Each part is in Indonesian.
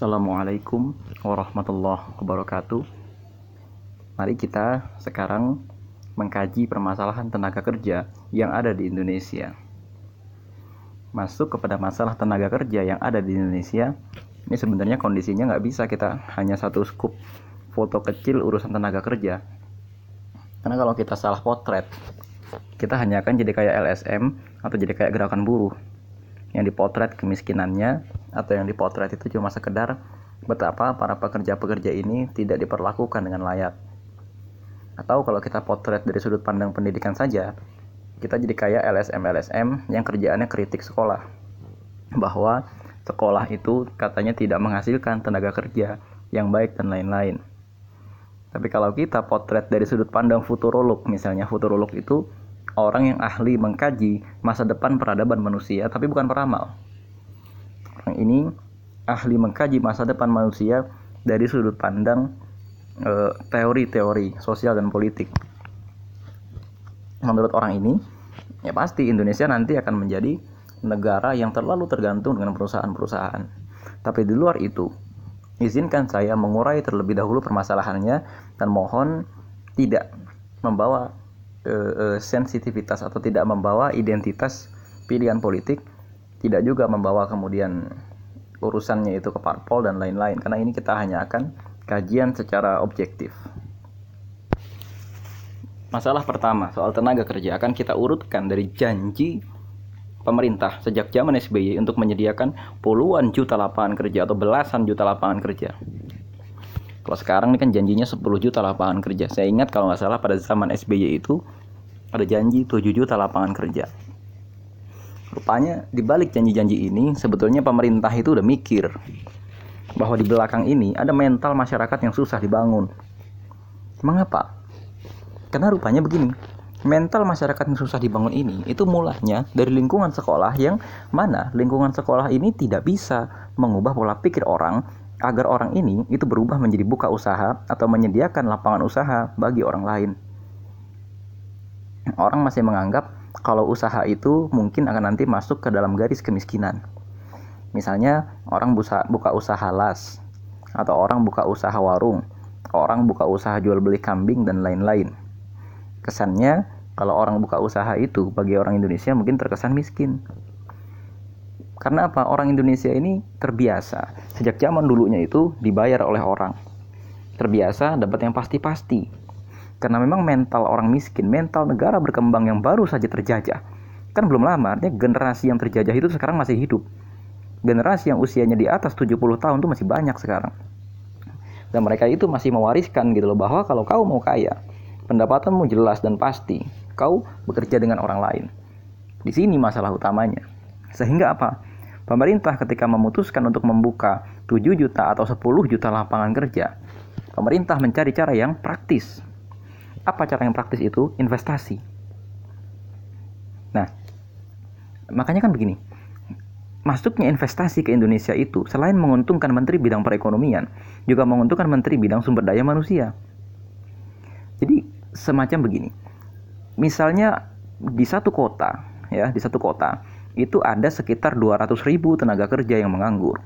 Assalamualaikum warahmatullahi wabarakatuh. Mari kita sekarang mengkaji permasalahan tenaga kerja yang ada di Indonesia. Masuk kepada masalah tenaga kerja yang ada di Indonesia, ini sebenarnya kondisinya nggak bisa kita hanya satu scoop foto kecil urusan tenaga kerja. Karena kalau kita salah potret, kita hanya akan jadi kayak LSM atau jadi kayak gerakan buruh yang dipotret kemiskinannya atau yang dipotret itu cuma sekedar betapa para pekerja-pekerja ini tidak diperlakukan dengan layak. Atau kalau kita potret dari sudut pandang pendidikan saja, kita jadi kayak LSM-LSM yang kerjaannya kritik sekolah. Bahwa sekolah itu katanya tidak menghasilkan tenaga kerja yang baik dan lain-lain. Tapi kalau kita potret dari sudut pandang futurolog, misalnya futurolog itu orang yang ahli mengkaji masa depan peradaban manusia, tapi bukan peramal. Orang ini ahli mengkaji masa depan manusia dari sudut pandang eh, teori-teori sosial dan politik. Menurut orang ini, ya pasti Indonesia nanti akan menjadi negara yang terlalu tergantung dengan perusahaan-perusahaan. Tapi di luar itu, izinkan saya mengurai terlebih dahulu permasalahannya dan mohon tidak membawa uh, sensitivitas atau tidak membawa identitas pilihan politik, tidak juga membawa kemudian urusannya itu ke parpol dan lain-lain karena ini kita hanya akan kajian secara objektif. Masalah pertama soal tenaga kerja akan kita urutkan dari janji pemerintah sejak zaman SBY untuk menyediakan puluhan juta lapangan kerja atau belasan juta lapangan kerja. Kalau sekarang ini kan janjinya 10 juta lapangan kerja. Saya ingat kalau nggak salah pada zaman SBY itu ada janji 7 juta lapangan kerja. Rupanya di balik janji-janji ini sebetulnya pemerintah itu udah mikir bahwa di belakang ini ada mental masyarakat yang susah dibangun. Mengapa? Karena rupanya begini, mental masyarakat yang susah dibangun ini itu mulanya dari lingkungan sekolah yang mana lingkungan sekolah ini tidak bisa mengubah pola pikir orang agar orang ini itu berubah menjadi buka usaha atau menyediakan lapangan usaha bagi orang lain orang masih menganggap kalau usaha itu mungkin akan nanti masuk ke dalam garis kemiskinan. Misalnya orang buka, usaha las, atau orang buka usaha warung, orang buka usaha jual beli kambing dan lain-lain. Kesannya kalau orang buka usaha itu bagi orang Indonesia mungkin terkesan miskin. Karena apa? Orang Indonesia ini terbiasa sejak zaman dulunya itu dibayar oleh orang. Terbiasa dapat yang pasti-pasti, karena memang mental orang miskin, mental negara berkembang yang baru saja terjajah. Kan belum lama, artinya generasi yang terjajah itu sekarang masih hidup. Generasi yang usianya di atas 70 tahun itu masih banyak sekarang. Dan mereka itu masih mewariskan gitu loh bahwa kalau kau mau kaya, pendapatanmu jelas dan pasti, kau bekerja dengan orang lain. Di sini masalah utamanya. Sehingga apa? Pemerintah ketika memutuskan untuk membuka 7 juta atau 10 juta lapangan kerja, pemerintah mencari cara yang praktis apa cara yang praktis itu? Investasi. Nah, makanya kan begini. Masuknya investasi ke Indonesia itu selain menguntungkan Menteri Bidang Perekonomian, juga menguntungkan Menteri Bidang Sumber Daya Manusia. Jadi semacam begini. Misalnya di satu kota, ya, di satu kota itu ada sekitar 200 ribu tenaga kerja yang menganggur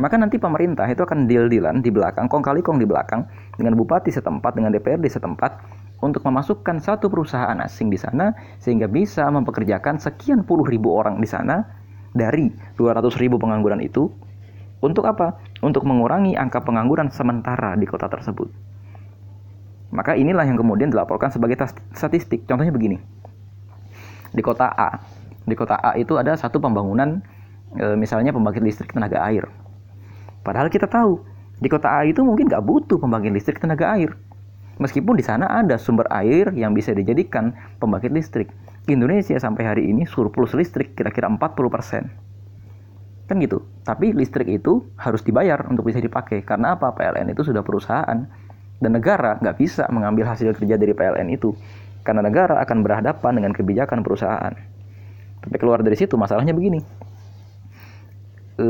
maka nanti pemerintah itu akan deal-dealan di belakang, kong kali kong di belakang dengan bupati setempat, dengan DPRD setempat untuk memasukkan satu perusahaan asing di sana sehingga bisa mempekerjakan sekian puluh ribu orang di sana dari 200 ribu pengangguran itu untuk apa? Untuk mengurangi angka pengangguran sementara di kota tersebut. Maka inilah yang kemudian dilaporkan sebagai statistik. Contohnya begini. Di kota A, di kota A itu ada satu pembangunan e, misalnya pembangkit listrik tenaga air Padahal kita tahu di kota A itu mungkin nggak butuh pembangkit listrik tenaga air. Meskipun di sana ada sumber air yang bisa dijadikan pembangkit listrik. Indonesia sampai hari ini surplus listrik kira-kira 40%. Kan gitu. Tapi listrik itu harus dibayar untuk bisa dipakai. Karena apa? PLN itu sudah perusahaan. Dan negara nggak bisa mengambil hasil kerja dari PLN itu. Karena negara akan berhadapan dengan kebijakan perusahaan. Tapi keluar dari situ masalahnya begini. E,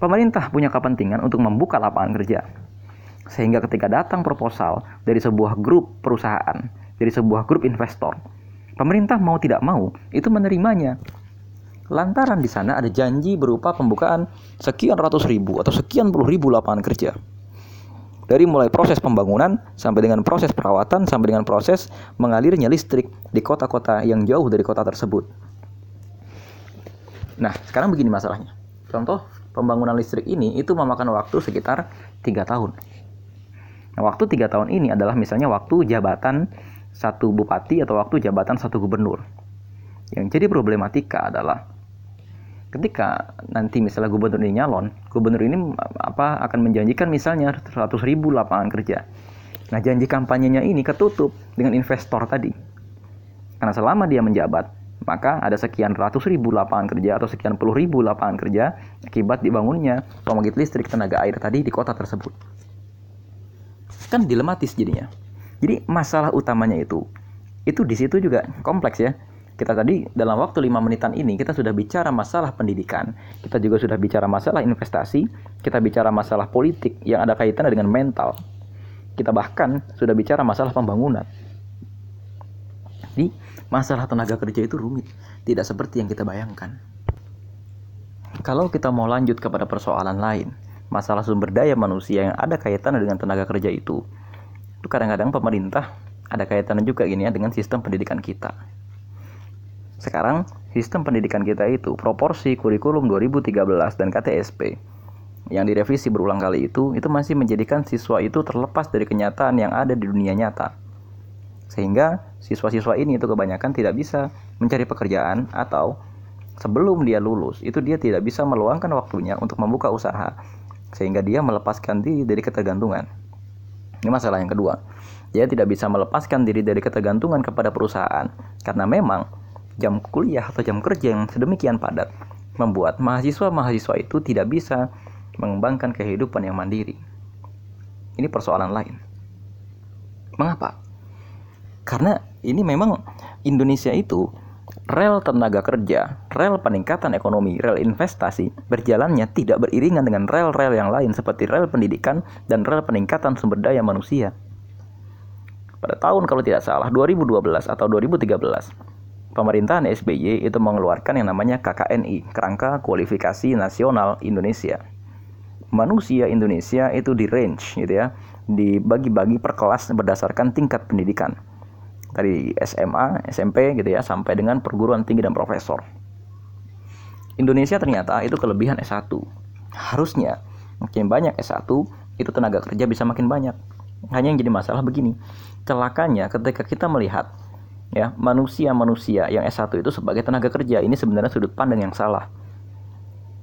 Pemerintah punya kepentingan untuk membuka lapangan kerja. Sehingga ketika datang proposal dari sebuah grup perusahaan, dari sebuah grup investor, pemerintah mau tidak mau itu menerimanya. Lantaran di sana ada janji berupa pembukaan sekian ratus ribu atau sekian puluh ribu lapangan kerja. Dari mulai proses pembangunan sampai dengan proses perawatan sampai dengan proses mengalirnya listrik di kota-kota yang jauh dari kota tersebut. Nah, sekarang begini masalahnya. Contoh, pembangunan listrik ini itu memakan waktu sekitar tiga tahun. Nah, waktu tiga tahun ini adalah misalnya waktu jabatan satu bupati atau waktu jabatan satu gubernur. Yang jadi problematika adalah ketika nanti misalnya gubernur ini nyalon, gubernur ini apa akan menjanjikan misalnya 100 ribu lapangan kerja. Nah janji kampanyenya ini ketutup dengan investor tadi. Karena selama dia menjabat, maka ada sekian ratus ribu lapangan kerja atau sekian puluh ribu lapangan kerja akibat dibangunnya pembangkit listrik tenaga air tadi di kota tersebut. Kan dilematis jadinya. Jadi masalah utamanya itu, itu di situ juga kompleks ya kita tadi dalam waktu lima menitan ini kita sudah bicara masalah pendidikan, kita juga sudah bicara masalah investasi, kita bicara masalah politik yang ada kaitannya dengan mental. Kita bahkan sudah bicara masalah pembangunan. Jadi, masalah tenaga kerja itu rumit, tidak seperti yang kita bayangkan. Kalau kita mau lanjut kepada persoalan lain, masalah sumber daya manusia yang ada kaitannya dengan tenaga kerja itu, itu kadang-kadang pemerintah ada kaitannya juga gini ya dengan sistem pendidikan kita sekarang sistem pendidikan kita itu proporsi kurikulum 2013 dan KTSP yang direvisi berulang kali itu itu masih menjadikan siswa itu terlepas dari kenyataan yang ada di dunia nyata. Sehingga siswa-siswa ini itu kebanyakan tidak bisa mencari pekerjaan atau sebelum dia lulus itu dia tidak bisa meluangkan waktunya untuk membuka usaha sehingga dia melepaskan diri dari ketergantungan. Ini masalah yang kedua. Dia tidak bisa melepaskan diri dari ketergantungan kepada perusahaan karena memang jam kuliah atau jam kerja yang sedemikian padat membuat mahasiswa-mahasiswa itu tidak bisa mengembangkan kehidupan yang mandiri. Ini persoalan lain. Mengapa? Karena ini memang Indonesia itu rel tenaga kerja, rel peningkatan ekonomi, rel investasi berjalannya tidak beriringan dengan rel-rel yang lain seperti rel pendidikan dan rel peningkatan sumber daya manusia. Pada tahun kalau tidak salah 2012 atau 2013, pemerintahan SBY itu mengeluarkan yang namanya KKNI, Kerangka Kualifikasi Nasional Indonesia. Manusia Indonesia itu di range gitu ya, dibagi-bagi per kelas berdasarkan tingkat pendidikan. Dari SMA, SMP gitu ya, sampai dengan perguruan tinggi dan profesor. Indonesia ternyata itu kelebihan S1. Harusnya makin banyak S1, itu tenaga kerja bisa makin banyak. Hanya yang jadi masalah begini, celakanya ketika kita melihat ya manusia-manusia yang S1 itu sebagai tenaga kerja ini sebenarnya sudut pandang yang salah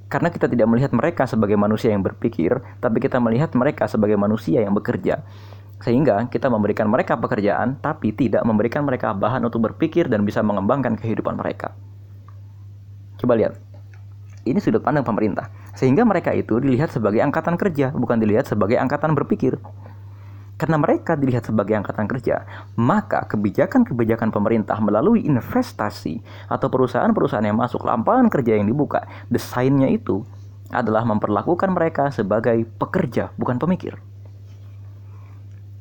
karena kita tidak melihat mereka sebagai manusia yang berpikir tapi kita melihat mereka sebagai manusia yang bekerja sehingga kita memberikan mereka pekerjaan tapi tidak memberikan mereka bahan untuk berpikir dan bisa mengembangkan kehidupan mereka. Coba lihat. Ini sudut pandang pemerintah. Sehingga mereka itu dilihat sebagai angkatan kerja bukan dilihat sebagai angkatan berpikir. Karena mereka dilihat sebagai angkatan kerja, maka kebijakan-kebijakan pemerintah melalui investasi atau perusahaan-perusahaan yang masuk lapangan kerja yang dibuka, desainnya itu adalah memperlakukan mereka sebagai pekerja, bukan pemikir.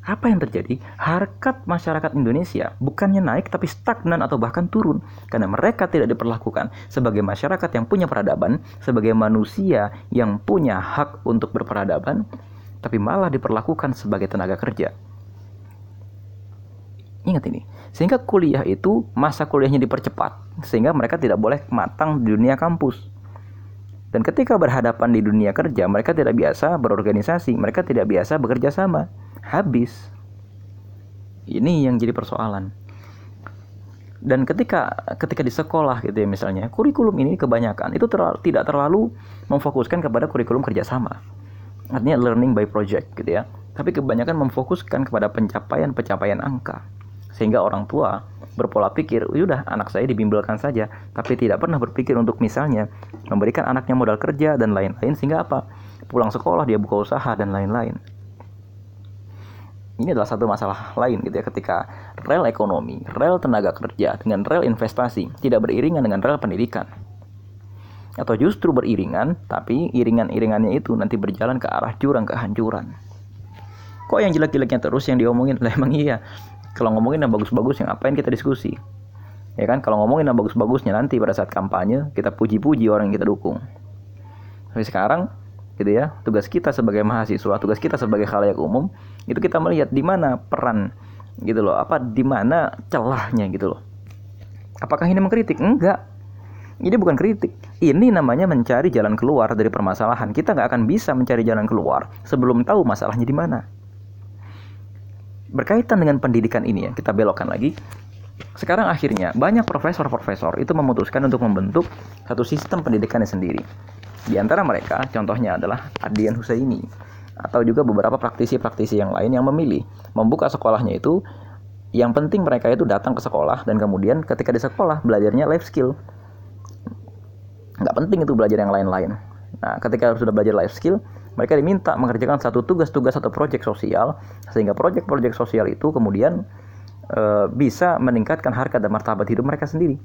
Apa yang terjadi? Harkat masyarakat Indonesia bukannya naik tapi stagnan atau bahkan turun karena mereka tidak diperlakukan sebagai masyarakat yang punya peradaban, sebagai manusia yang punya hak untuk berperadaban, tapi malah diperlakukan sebagai tenaga kerja. Ingat ini, sehingga kuliah itu masa kuliahnya dipercepat, sehingga mereka tidak boleh matang di dunia kampus. Dan ketika berhadapan di dunia kerja, mereka tidak biasa berorganisasi, mereka tidak biasa bekerja sama. Habis. Ini yang jadi persoalan. Dan ketika ketika di sekolah gitu ya misalnya, kurikulum ini kebanyakan itu terlalu, tidak terlalu memfokuskan kepada kurikulum kerjasama. Artinya learning by project gitu ya. Tapi kebanyakan memfokuskan kepada pencapaian-pencapaian angka. Sehingga orang tua berpola pikir udah anak saya dibimbelkan saja. Tapi tidak pernah berpikir untuk misalnya memberikan anaknya modal kerja dan lain-lain. Sehingga apa? Pulang sekolah dia buka usaha dan lain-lain ini adalah satu masalah lain gitu ya ketika rel ekonomi, rel tenaga kerja dengan rel investasi tidak beriringan dengan rel pendidikan atau justru beriringan, tapi iringan-iringannya itu nanti berjalan ke arah jurang kehancuran. Kok yang jelek-jeleknya terus yang diomongin? Lah emang iya. Kalau ngomongin yang bagus-bagus yang apain kita diskusi? Ya kan kalau ngomongin yang bagus-bagusnya nanti pada saat kampanye kita puji-puji orang yang kita dukung. Tapi sekarang gitu ya, tugas kita sebagai mahasiswa, tugas kita sebagai khalayak umum itu kita melihat di mana peran gitu loh, apa di mana celahnya gitu loh. Apakah ini mengkritik? Enggak. Ini bukan kritik. Ini namanya mencari jalan keluar dari permasalahan. Kita nggak akan bisa mencari jalan keluar sebelum tahu masalahnya di mana. Berkaitan dengan pendidikan ini ya, kita belokkan lagi. Sekarang akhirnya banyak profesor-profesor itu memutuskan untuk membentuk satu sistem pendidikannya sendiri. Di antara mereka, contohnya adalah Adian Husaini atau juga beberapa praktisi-praktisi yang lain yang memilih membuka sekolahnya itu. Yang penting mereka itu datang ke sekolah dan kemudian ketika di sekolah belajarnya life skill. Nggak penting itu belajar yang lain-lain. Nah ketika sudah belajar life skill mereka diminta mengerjakan satu tugas-tugas atau proyek sosial sehingga proyek-proyek sosial itu kemudian e, bisa meningkatkan harkat dan martabat hidup mereka sendiri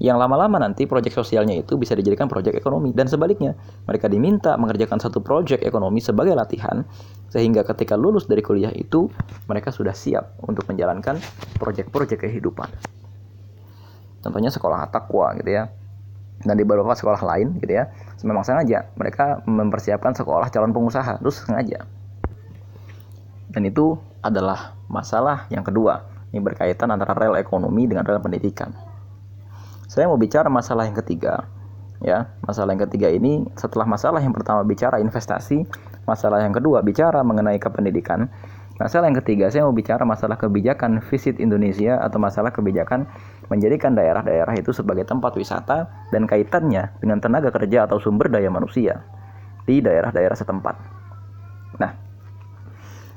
yang lama-lama nanti proyek sosialnya itu bisa dijadikan proyek ekonomi. Dan sebaliknya mereka diminta mengerjakan satu proyek ekonomi sebagai latihan sehingga ketika lulus dari kuliah itu mereka sudah siap untuk menjalankan proyek-proyek kehidupan. Contohnya sekolah takwa gitu ya. Dan di beberapa sekolah lain gitu ya memang sengaja mereka mempersiapkan sekolah calon pengusaha. Terus sengaja. Dan itu adalah masalah yang kedua ini berkaitan antara rel ekonomi dengan rel pendidikan saya mau bicara masalah yang ketiga ya masalah yang ketiga ini setelah masalah yang pertama bicara investasi masalah yang kedua bicara mengenai kependidikan Masalah yang ketiga, saya mau bicara masalah kebijakan visit Indonesia atau masalah kebijakan menjadikan daerah-daerah itu sebagai tempat wisata dan kaitannya dengan tenaga kerja atau sumber daya manusia di daerah-daerah setempat. Nah,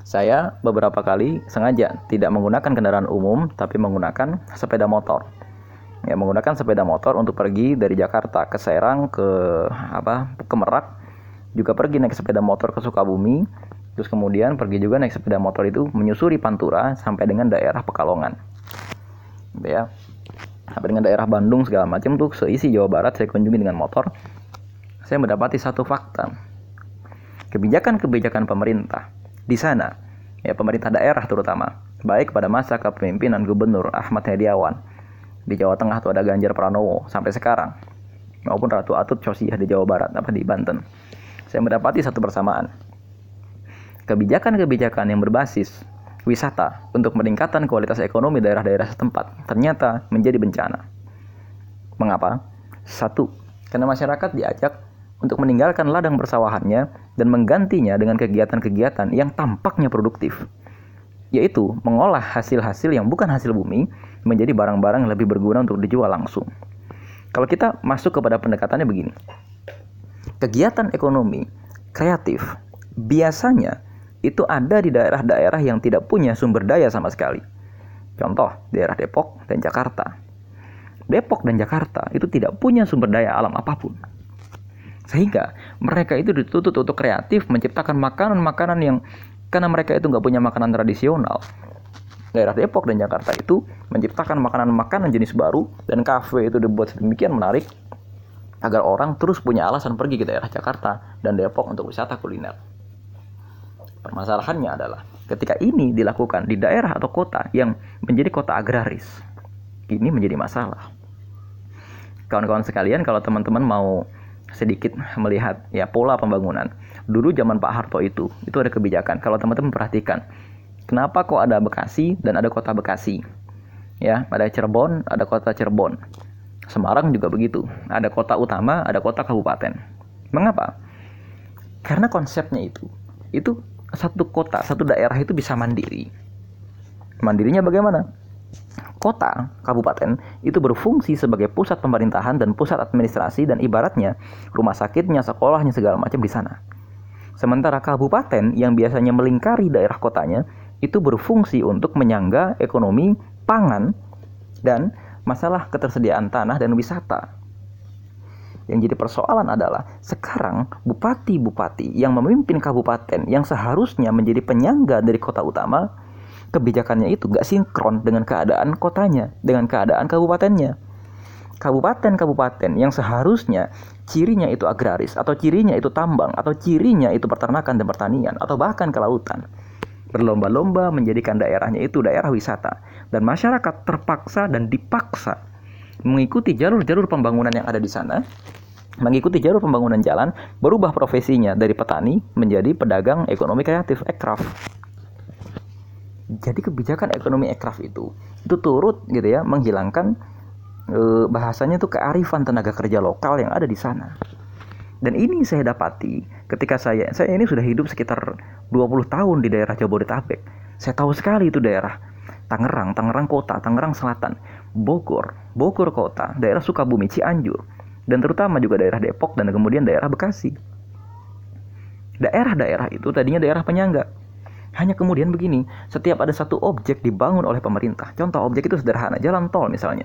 saya beberapa kali sengaja tidak menggunakan kendaraan umum tapi menggunakan sepeda motor. Ya, menggunakan sepeda motor untuk pergi dari Jakarta ke Serang ke apa? ke Merak, juga pergi naik sepeda motor ke Sukabumi Terus kemudian pergi juga naik sepeda motor itu menyusuri Pantura sampai dengan daerah Pekalongan. Gitu ya. Sampai dengan daerah Bandung segala macam tuh seisi Jawa Barat saya kunjungi dengan motor. Saya mendapati satu fakta. Kebijakan-kebijakan pemerintah di sana, ya pemerintah daerah terutama, baik pada masa kepemimpinan Gubernur Ahmad Hediawan di Jawa Tengah tuh ada Ganjar Pranowo sampai sekarang maupun Ratu Atut Cosiah di Jawa Barat apa di Banten. Saya mendapati satu persamaan kebijakan-kebijakan yang berbasis wisata untuk meningkatkan kualitas ekonomi daerah-daerah setempat ternyata menjadi bencana. Mengapa? Satu, karena masyarakat diajak untuk meninggalkan ladang persawahannya dan menggantinya dengan kegiatan-kegiatan yang tampaknya produktif, yaitu mengolah hasil-hasil yang bukan hasil bumi menjadi barang-barang yang lebih berguna untuk dijual langsung. Kalau kita masuk kepada pendekatannya begini, kegiatan ekonomi kreatif biasanya itu ada di daerah-daerah yang tidak punya sumber daya sama sekali. Contoh, daerah Depok dan Jakarta. Depok dan Jakarta itu tidak punya sumber daya alam apa pun. Sehingga mereka itu dituntut untuk kreatif menciptakan makanan-makanan yang karena mereka itu nggak punya makanan tradisional. Daerah Depok dan Jakarta itu menciptakan makanan-makanan jenis baru dan kafe itu dibuat sedemikian menarik agar orang terus punya alasan pergi ke daerah Jakarta dan Depok untuk wisata kuliner. Permasalahannya adalah ketika ini dilakukan di daerah atau kota yang menjadi kota agraris, ini menjadi masalah. Kawan-kawan sekalian, kalau teman-teman mau sedikit melihat ya pola pembangunan, dulu zaman Pak Harto itu itu ada kebijakan. Kalau teman-teman perhatikan, kenapa kok ada Bekasi dan ada kota Bekasi? Ya, ada Cirebon, ada kota Cirebon. Semarang juga begitu. Ada kota utama, ada kota kabupaten. Mengapa? Karena konsepnya itu itu satu kota, satu daerah itu bisa mandiri. Mandirinya bagaimana? Kota, kabupaten itu berfungsi sebagai pusat pemerintahan dan pusat administrasi dan ibaratnya rumah sakitnya, sekolahnya segala macam di sana. Sementara kabupaten yang biasanya melingkari daerah kotanya itu berfungsi untuk menyangga ekonomi, pangan, dan masalah ketersediaan tanah dan wisata. Yang jadi persoalan adalah sekarang bupati-bupati yang memimpin kabupaten yang seharusnya menjadi penyangga dari kota utama, kebijakannya itu gak sinkron dengan keadaan kotanya, dengan keadaan kabupatennya. Kabupaten-kabupaten yang seharusnya cirinya itu agraris, atau cirinya itu tambang, atau cirinya itu peternakan dan pertanian, atau bahkan kelautan. Berlomba-lomba menjadikan daerahnya itu daerah wisata. Dan masyarakat terpaksa dan dipaksa mengikuti jalur-jalur pembangunan yang ada di sana, mengikuti jalur pembangunan jalan, berubah profesinya dari petani menjadi pedagang ekonomi kreatif, ekraf. Jadi kebijakan ekonomi ekraf itu itu turut gitu ya menghilangkan e, bahasanya tuh kearifan tenaga kerja lokal yang ada di sana. Dan ini saya dapati ketika saya saya ini sudah hidup sekitar 20 tahun di daerah Jabodetabek. Saya tahu sekali itu daerah Tangerang, Tangerang Kota, Tangerang Selatan, Bogor, Bogor Kota, daerah Sukabumi, Cianjur, dan terutama juga daerah Depok dan kemudian daerah Bekasi. Daerah-daerah itu tadinya daerah penyangga. Hanya kemudian begini, setiap ada satu objek dibangun oleh pemerintah, contoh objek itu sederhana, jalan tol misalnya,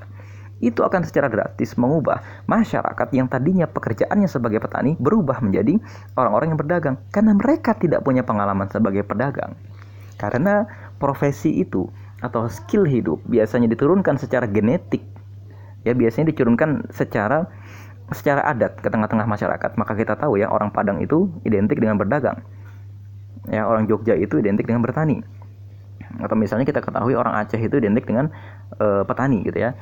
itu akan secara gratis mengubah masyarakat yang tadinya pekerjaannya sebagai petani berubah menjadi orang-orang yang berdagang karena mereka tidak punya pengalaman sebagai pedagang. Karena profesi itu atau skill hidup biasanya diturunkan secara genetik. Ya, biasanya diturunkan secara secara adat ke tengah-tengah masyarakat. Maka kita tahu ya orang Padang itu identik dengan berdagang. Ya, orang Jogja itu identik dengan bertani. Atau misalnya kita ketahui orang Aceh itu identik dengan e, petani gitu ya.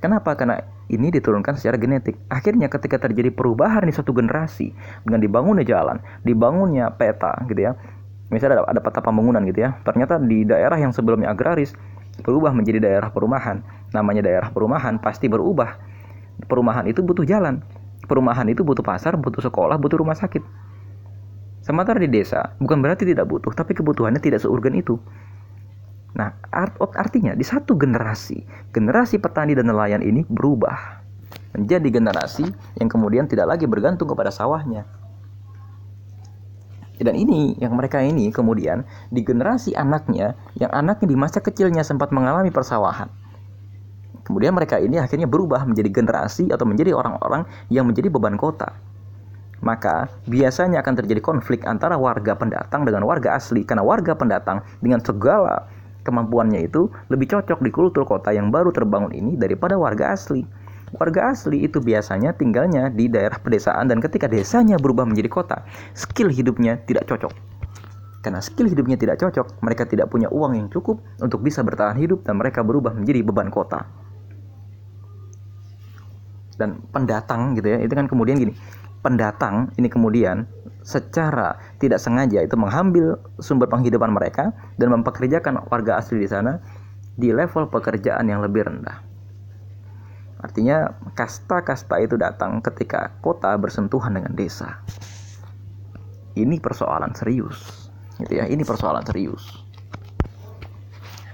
Kenapa? Karena ini diturunkan secara genetik. Akhirnya ketika terjadi perubahan di satu generasi dengan dibangunnya jalan, dibangunnya peta gitu ya, misalnya ada, ada peta pembangunan gitu ya ternyata di daerah yang sebelumnya agraris berubah menjadi daerah perumahan namanya daerah perumahan pasti berubah perumahan itu butuh jalan perumahan itu butuh pasar butuh sekolah butuh rumah sakit sementara di desa bukan berarti tidak butuh tapi kebutuhannya tidak seurgen itu nah art artinya di satu generasi generasi petani dan nelayan ini berubah menjadi generasi yang kemudian tidak lagi bergantung kepada sawahnya dan ini yang mereka ini kemudian di generasi anaknya yang anaknya di masa kecilnya sempat mengalami persawahan. Kemudian mereka ini akhirnya berubah menjadi generasi atau menjadi orang-orang yang menjadi beban kota. Maka biasanya akan terjadi konflik antara warga pendatang dengan warga asli karena warga pendatang dengan segala kemampuannya itu lebih cocok di kultur kota yang baru terbangun ini daripada warga asli. Warga asli itu biasanya tinggalnya di daerah pedesaan dan ketika desanya berubah menjadi kota, skill hidupnya tidak cocok. Karena skill hidupnya tidak cocok, mereka tidak punya uang yang cukup untuk bisa bertahan hidup dan mereka berubah menjadi beban kota. Dan pendatang gitu ya, itu kan kemudian gini, pendatang ini kemudian secara tidak sengaja itu mengambil sumber penghidupan mereka dan mempekerjakan warga asli di sana di level pekerjaan yang lebih rendah. Artinya kasta-kasta itu datang ketika kota bersentuhan dengan desa. Ini persoalan serius. Gitu ya, ini persoalan serius.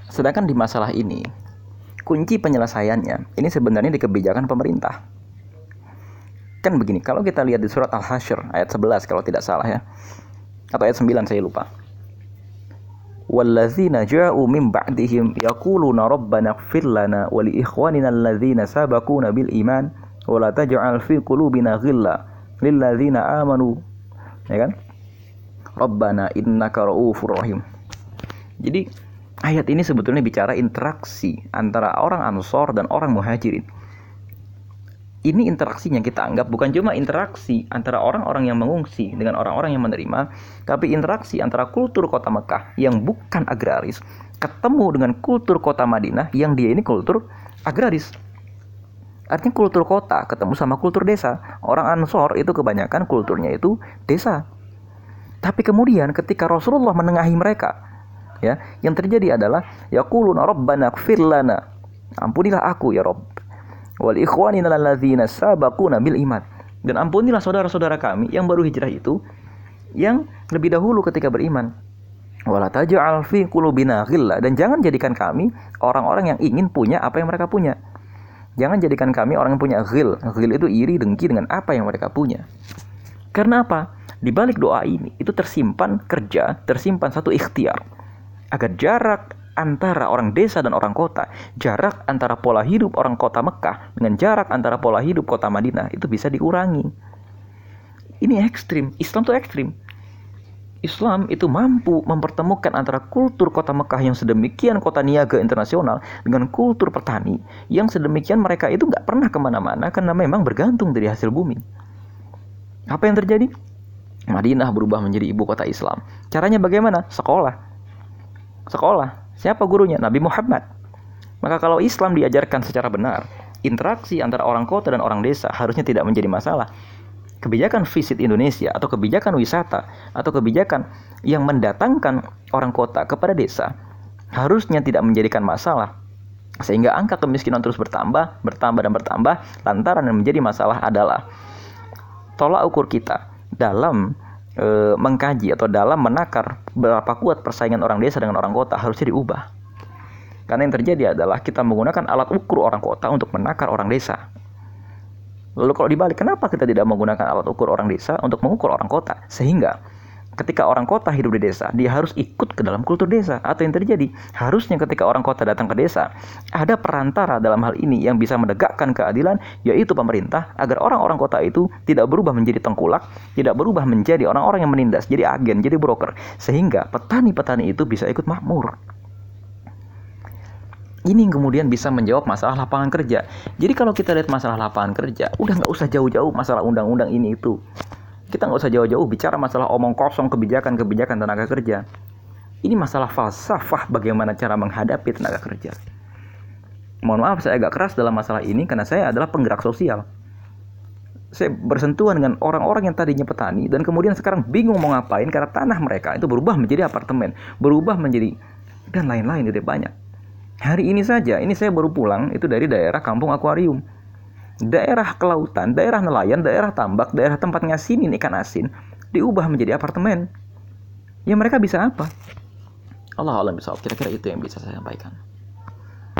Sedangkan di masalah ini, kunci penyelesaiannya ini sebenarnya di kebijakan pemerintah. Kan begini, kalau kita lihat di surat Al-Hasyr ayat 11 kalau tidak salah ya. Atau ayat 9 saya lupa. Wallazina ja'u min ba'dihim yaquluna rabbana ighfir lana wa li ikhwanina allazina sabaquna bil iman wa la taj'al fi qulubina ghilla lil ladzina amanu. Ya kan? Rabbana innaka ra'ufur rahim. Jadi ayat ini sebetulnya bicara interaksi antara orang Ansor dan orang Muhajirin ini interaksinya kita anggap bukan cuma interaksi antara orang-orang yang mengungsi dengan orang-orang yang menerima, tapi interaksi antara kultur kota Mekah yang bukan agraris ketemu dengan kultur kota Madinah yang dia ini kultur agraris. Artinya kultur kota ketemu sama kultur desa. Orang Ansor itu kebanyakan kulturnya itu desa. Tapi kemudian ketika Rasulullah menengahi mereka, ya, yang terjadi adalah yaquluna rabbana ighfir lana. Ampunilah aku ya Rob wal sabaquna bil iman. Dan ampunilah saudara-saudara kami yang baru hijrah itu yang lebih dahulu ketika beriman. Wala taj'al fi qulubina dan jangan jadikan kami orang-orang yang ingin punya apa yang mereka punya. Jangan jadikan kami orang yang punya ghil. Ghil itu iri dengki dengan apa yang mereka punya. Karena apa? Di balik doa ini itu tersimpan kerja, tersimpan satu ikhtiar agar jarak antara orang desa dan orang kota, jarak antara pola hidup orang kota Mekah dengan jarak antara pola hidup kota Madinah itu bisa dikurangi. Ini ekstrim, Islam itu ekstrim. Islam itu mampu mempertemukan antara kultur kota Mekah yang sedemikian kota niaga internasional dengan kultur petani yang sedemikian mereka itu nggak pernah ke mana-mana karena memang bergantung dari hasil bumi. Apa yang terjadi? Madinah berubah menjadi ibu kota Islam. Caranya bagaimana? Sekolah. Sekolah Siapa gurunya? Nabi Muhammad. Maka kalau Islam diajarkan secara benar, interaksi antara orang kota dan orang desa harusnya tidak menjadi masalah. Kebijakan visit Indonesia atau kebijakan wisata atau kebijakan yang mendatangkan orang kota kepada desa harusnya tidak menjadikan masalah sehingga angka kemiskinan terus bertambah, bertambah dan bertambah lantaran yang menjadi masalah adalah tolak ukur kita dalam e, mengkaji atau dalam menakar berapa kuat persaingan orang desa dengan orang kota harusnya diubah. Karena yang terjadi adalah kita menggunakan alat ukur orang kota untuk menakar orang desa. Lalu kalau dibalik, kenapa kita tidak menggunakan alat ukur orang desa untuk mengukur orang kota? Sehingga ketika orang kota hidup di desa, dia harus ikut ke dalam kultur desa. Atau yang terjadi, harusnya ketika orang kota datang ke desa, ada perantara dalam hal ini yang bisa menegakkan keadilan, yaitu pemerintah, agar orang-orang kota itu tidak berubah menjadi tengkulak, tidak berubah menjadi orang-orang yang menindas, jadi agen, jadi broker. Sehingga petani-petani itu bisa ikut makmur. Ini yang kemudian bisa menjawab masalah lapangan kerja. Jadi kalau kita lihat masalah lapangan kerja, udah nggak usah jauh-jauh masalah undang-undang ini itu. Kita nggak usah jauh-jauh bicara masalah omong kosong kebijakan-kebijakan tenaga kerja. Ini masalah falsafah bagaimana cara menghadapi tenaga kerja. Mohon maaf saya agak keras dalam masalah ini karena saya adalah penggerak sosial. Saya bersentuhan dengan orang-orang yang tadinya petani dan kemudian sekarang bingung mau ngapain karena tanah mereka itu berubah menjadi apartemen, berubah menjadi dan lain-lain tidak banyak. Hari ini saja, ini saya baru pulang itu dari daerah kampung akuarium. Daerah kelautan, daerah nelayan, daerah tambak, daerah tempat ngasinin ikan asin diubah menjadi apartemen. Ya mereka bisa apa? Allah alam bisa. Kira-kira itu yang bisa saya sampaikan.